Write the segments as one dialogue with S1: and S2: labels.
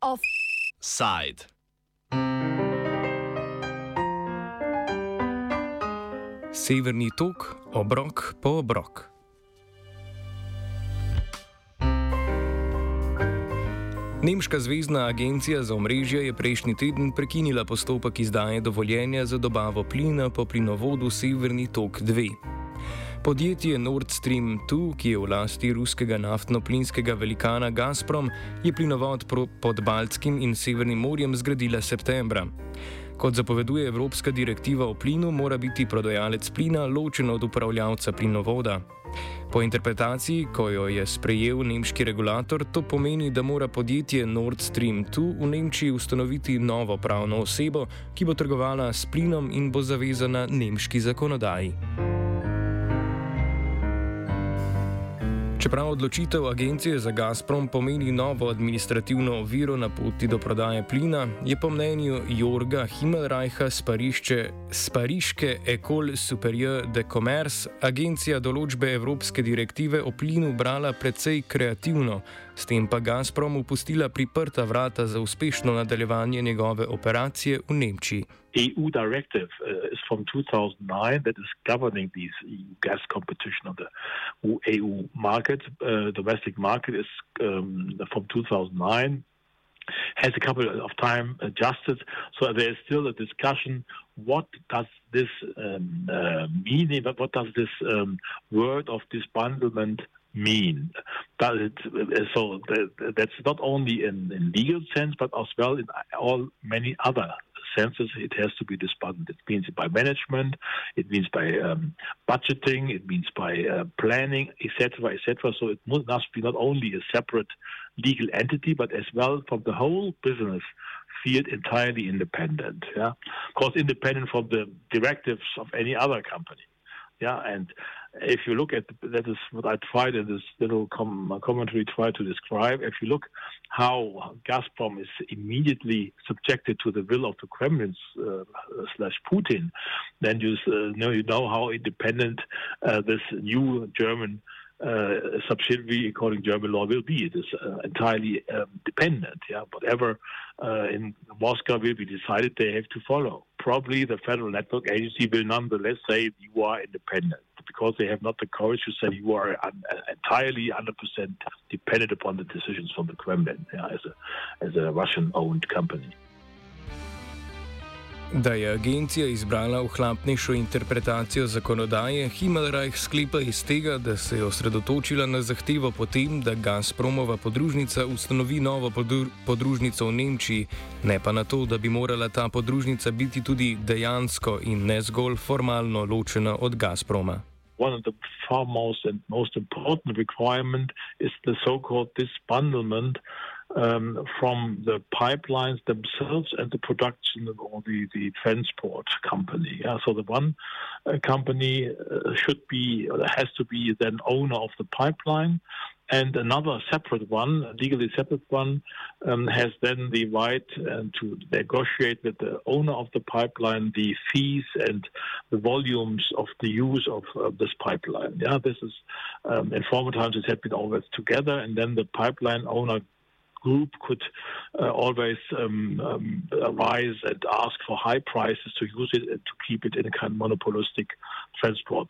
S1: Offside.
S2: Severni tok, obrok po obrok. Nemška zvezdna agencija za omrežje je prejšnji teden prekinila postopek izdaje dovoljenja za dobavo plina po plinovodu Severni tok 2. Podjetje Nord Stream 2, ki je v lasti ruskega naftno-plinskega velikana Gazprom, je plinovod pod Baltskim in Severnim morjem zgradila septembra. Kot zapoveduje Evropska direktiva o plinu, mora biti prodajalec plina ločen od upravljavca plinovoda. Po interpretaciji, ko jo je sprejel nemški regulator, to pomeni, da mora podjetje Nord Stream 2 v Nemčiji ustanoviti novo pravno osebo, ki bo trgovala s plinom in bo zavezana nemški zakonodaji. Čeprav odločitev agencije za Gazprom pomeni novo administrativno oviro na poti do prodaje plina, je po mnenju Jorga Himmelreicha z Pariške Ecole Supérieure de Commerce agencija določbe Evropske direktive o plinu brala precej kreativno, s tem pa Gazprom upustila priprta vrata za uspešno nadaljevanje njegove operacije v Nemčiji.
S3: EU directive uh, is from 2009 that is governing these EU gas competition on the EU market. Uh, domestic market is um, from 2009. Has a couple of time adjusted, so there is still a discussion. What does this um, uh, mean? What does this um, word of disbandlement mean? Does it, so that's not only in, in legal sense, but as well in all many other senses, it has to be disbanded. It means by management, it means by um, budgeting, it means by uh, planning, etc., etc. So it must be not only a separate legal entity, but as well from the whole business field entirely independent. Yeah, of course, independent from the directives of any other company. Yeah, and if you look at that is what I tried in this little com- commentary try to describe. If you look how Gazprom is immediately subjected to the will of the Kremlin uh, slash Putin, then you uh, know you know how independent uh, this new German uh, subsidiary, according to German law, will be. It is uh, entirely um, dependent. Yeah, whatever uh, in Moscow will be decided, they have to follow. Probably the Federal Network Agency will nonetheless say you are independent because they have not the courage to say you are un- entirely 100% dependent upon the decisions from the Kremlin yeah, as a as a Russian-owned company.
S2: Da je agencija izbrala ohlapnejšo interpretacijo zakonodaje, Himmelreich sklepa iz tega, da se je osredotočila na zahtevo potem, da Gazpromova podružnica ustanovi novo podružnico v Nemčiji, ne pa na to, da bi morala ta podružnica biti tudi dejansko in ne zgolj formalno ločena od Gazproma.
S3: One of the foremost and most important requirements is the so-called disbundlement um, from the pipelines themselves and the production or the, the transport company. Yeah? So the one uh, company uh, should be, has to be then owner of the pipeline, and another separate one, legally separate one, um, has then the right uh, to negotiate with the owner of the pipeline the fees and the volumes of the use of uh, this pipeline. Yeah, this is um, in former times it had been always together, and then the pipeline owner group could uh, always um, um, arise and ask for high prices to use it and to keep it in a kind of monopolistic transport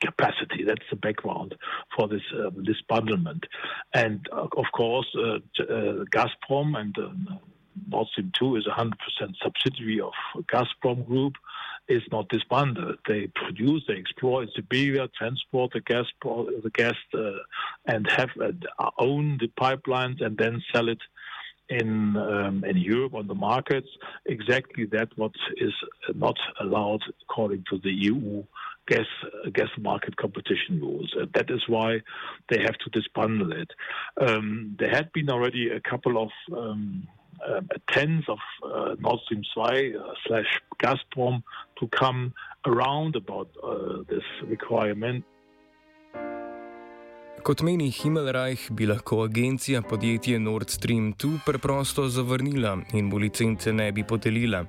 S3: capacity. That's the background for this um, this bundlement. And uh, of course, uh, uh, Gazprom and uh, Nord Stream 2 is a 100% subsidiary of Gazprom Group, is not disbanded. They produce, they explore in Siberia, transport the gas, the gas, uh, and have uh, own the pipelines and then sell it in um, in Europe on the markets. Exactly that what is not allowed according to the EU gas gas market competition rules. And that is why they have to disbundle it. Um, there had been already a couple of um, uh, tens of uh, Nord Stream 2 uh, slash Gazprom to come around about uh, this requirement.
S2: Kot meni Himmelreich, bi lahko agencija podjetje Nord Stream 2 preprosto zavrnila in mu licence ne bi podelila.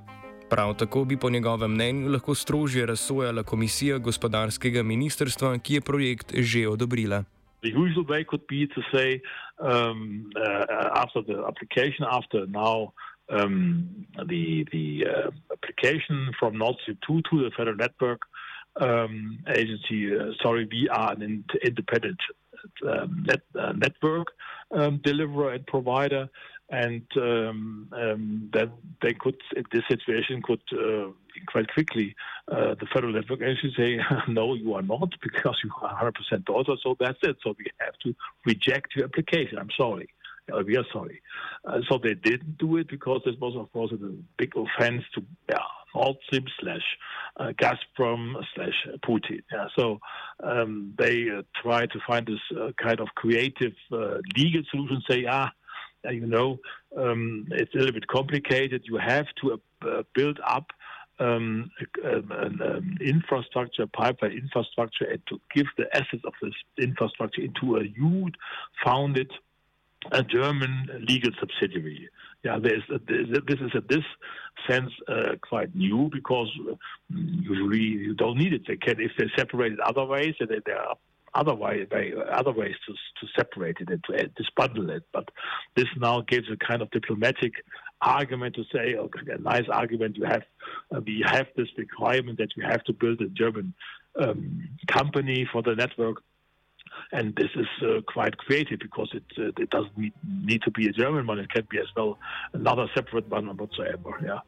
S2: Prav tako bi po njegovem mnenju lahko strožje razsojala komisija gospodarskega ministrstva, ki je projekt že odobrila.
S3: The usual way could be to say um, uh, after the application, after now um, the the uh, application from Nord Stream 2 to the Federal Network um, Agency. Uh, sorry, we are an independent um, net, uh, network um, deliverer and provider, and um, um, then they could, this situation, could uh, quite quickly uh, the federal network agency say, "No, you are not, because you are 100% daughter." So that's it. So we have to reject your application. I'm sorry. Uh, we are sorry. Uh, so they didn't do it because this was, of course, a big offense to yeah, Nord Stream slash uh, Gazprom slash Putin. Yeah, so um, they uh, try to find this uh, kind of creative uh, legal solution. Say, ah, you know, um, it's a little bit complicated. You have to build up. Um, an um, infrastructure, pipeline infrastructure, and to give the assets of this infrastructure into a huge founded a German legal subsidiary. Yeah, there's this is in this sense uh, quite new because uh, usually you don't need it. They can if they separate it other ways, and there are other way, other ways to to separate it and to disbundle it. But this now gives a kind of diplomatic argument to say, okay, a nice argument. You have uh, we have this requirement that you have to build a German um, company for the network and this is uh, quite creative because it uh, it doesn't need, need to be a German one; it can be as well another separate one whatsoever. Yeah.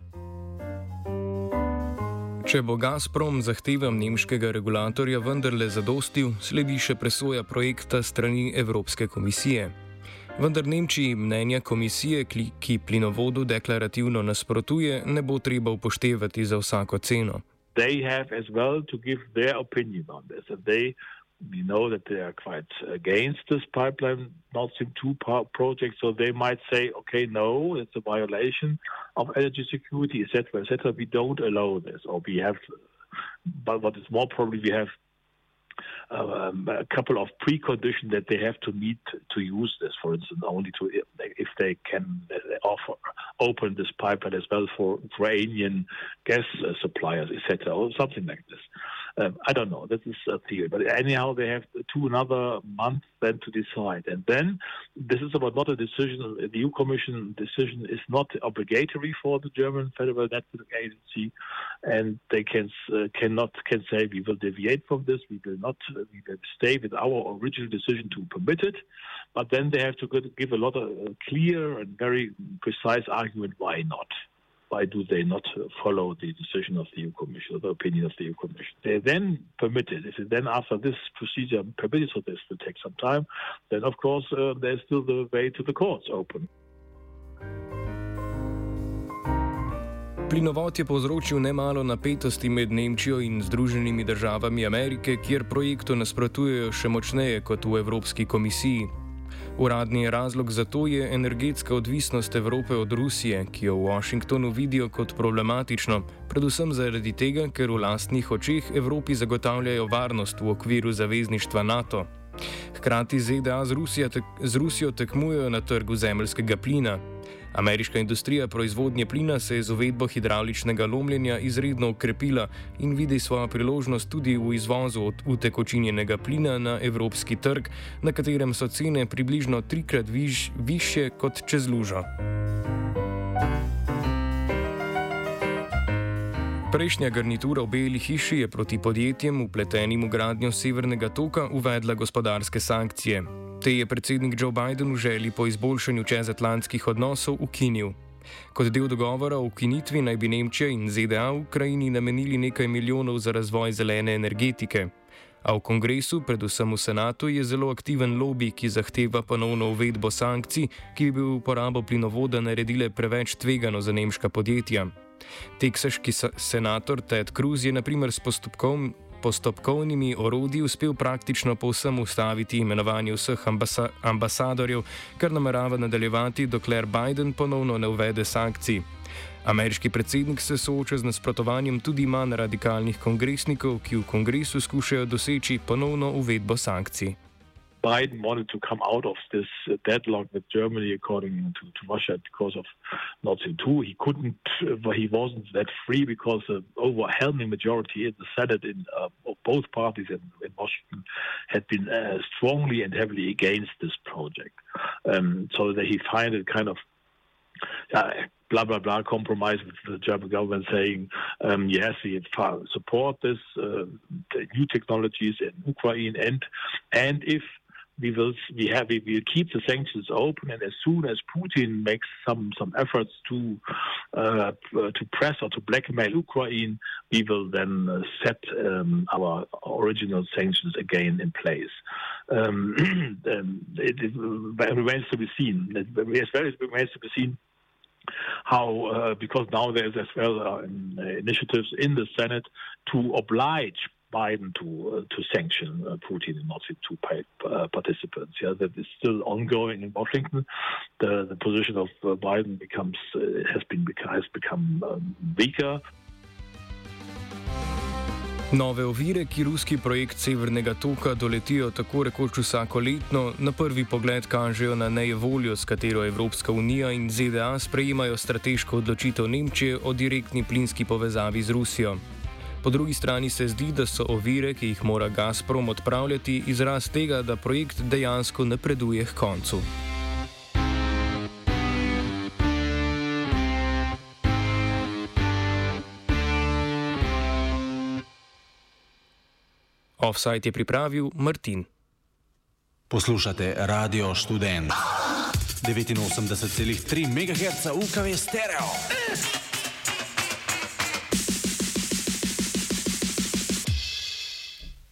S2: Če bo Gazprom zahtevam nemškega regulatorja vendarle zadostil, sledi še presoja projekta strani Evropske komisije. Vendar Nemčiji mnenja komisije, ki plinovodu deklarativno nasprotuje, ne bo treba upoštevati za vsako ceno.
S3: They have as well to give their opinion on this. And they we know that they are quite against this pipeline Nord Stream 2 project, so they might say, okay, no, it's a violation of energy security, etc., etc. We don't allow this, or we have, but what is more probably, we have um, a couple of preconditions that they have to meet to use this. For instance, only to if they can offer open this pipeline as well for Ukrainian gas suppliers, etc., or something like this. Um, I don't know. This is a theory. But anyhow, they have two another month then to decide. And then this is about not a decision. The EU Commission decision is not obligatory for the German Federal Network Agency, and they can uh, cannot can say we will deviate from this. We will not. We will stay with our original decision to permit it. But then they have to give a lot of uh, clear and very precise argument why not why do they not follow the decision of the EU Commission or the opinion of the EU Commission? They then permit it. If then after this procedure permitted, so this will take some time, then of course uh, there's still the way to the courts open.
S2: Plinovod je povzročil nemalo napetosti med Nemčijo in Združenimi državami Amerike, kjer projektu nasprotujejo še močneje kot v Evropski komisiji. Uradni razlog za to je energetska odvisnost Evrope od Rusije, ki jo v Washingtonu vidijo kot problematično, predvsem zaradi tega, ker v lastnih očeh Evropi zagotavljajo varnost v okviru zavezništva NATO. Hkrati ZDA z, Rusija, z Rusijo tekmujejo na trgu zemljskega plina. Ameriška industrija proizvodnje plina se je z uvedbo hidrauličnega lomljenja izredno ukrepila in vidi svojo priložnost tudi v izvozu utekočinjenega plina na evropski trg, na katerem so cene približno trikrat viš, više kot čez lužo. Prejšnja garnitura v Beli hiši je proti podjetjem, upletenim v gradnjo Severnega toka, uvedla gospodarske sankcije. Te je predsednik Joe Biden v želji po izboljšanju čezatlantskih odnosov ukinil. Kot del dogovora o ukinitvi naj bi Nemčija in ZDA v Ukrajini namenili nekaj milijonov za razvoj zelene energetike. A v kongresu, predvsem v senatu, je zelo aktiven lobby, ki zahteva ponovno uvedbo sankcij, ki bi uporabo plinovoda naredile preveč tvegano za nemška podjetja. Teksaški senator Ted Cruz je naprimer s postopkom postopkovnimi orodji uspel praktično povsem ustaviti imenovanje vseh ambasa ambasadorjev, kar namerava nadaljevati, dokler Biden ponovno ne uvede sankcij. Ameriški predsednik se sooča z nasprotovanjem tudi manj radikalnih kongresnikov, ki v kongresu skušajo doseči ponovno uvedbo sankcij.
S3: Biden wanted to come out of this uh, deadlock with Germany, according to, to Russia, because of Nord Stream 2. He couldn't, uh, he wasn't that free because the overwhelming majority in the Senate in uh, of both parties in, in Washington had been uh, strongly and heavily against this project. Um, so that he found it kind of uh, blah blah blah compromise with the German government saying um, yes we support this uh, new technologies in Ukraine and and if we will we have we will keep the sanctions open and as soon as Putin makes some some efforts to uh, to press or to blackmail Ukraine we will then uh, set um, our original sanctions again in place. Um, it, it, remains to be seen. It remains to be seen how uh, because now there's as well uh, initiatives in the Senate to oblige Biden to uh, to sanction uh, Putin and not to pay uh, participants. Yeah, that is still ongoing in Washington. The the position of uh, Biden becomes has been has become um, weaker.
S2: Nove ovire, ki ruski projekt Severnega toka doletijo tako rekoč vsako letno, na prvi pogled kažejo na nejevoljo, s katero Evropska unija in ZDA sprejemajo strateško odločitev Nemčije o direktni plinski povezavi z Rusijo. Po drugi strani se zdi, da so ovire, ki jih mora Gazprom odpravljati, izraz tega, da projekt dejansko napreduje k koncu. Offside je pripravil Martin.
S1: Poslušate Radio Student 89,3 MHz UKV stereo.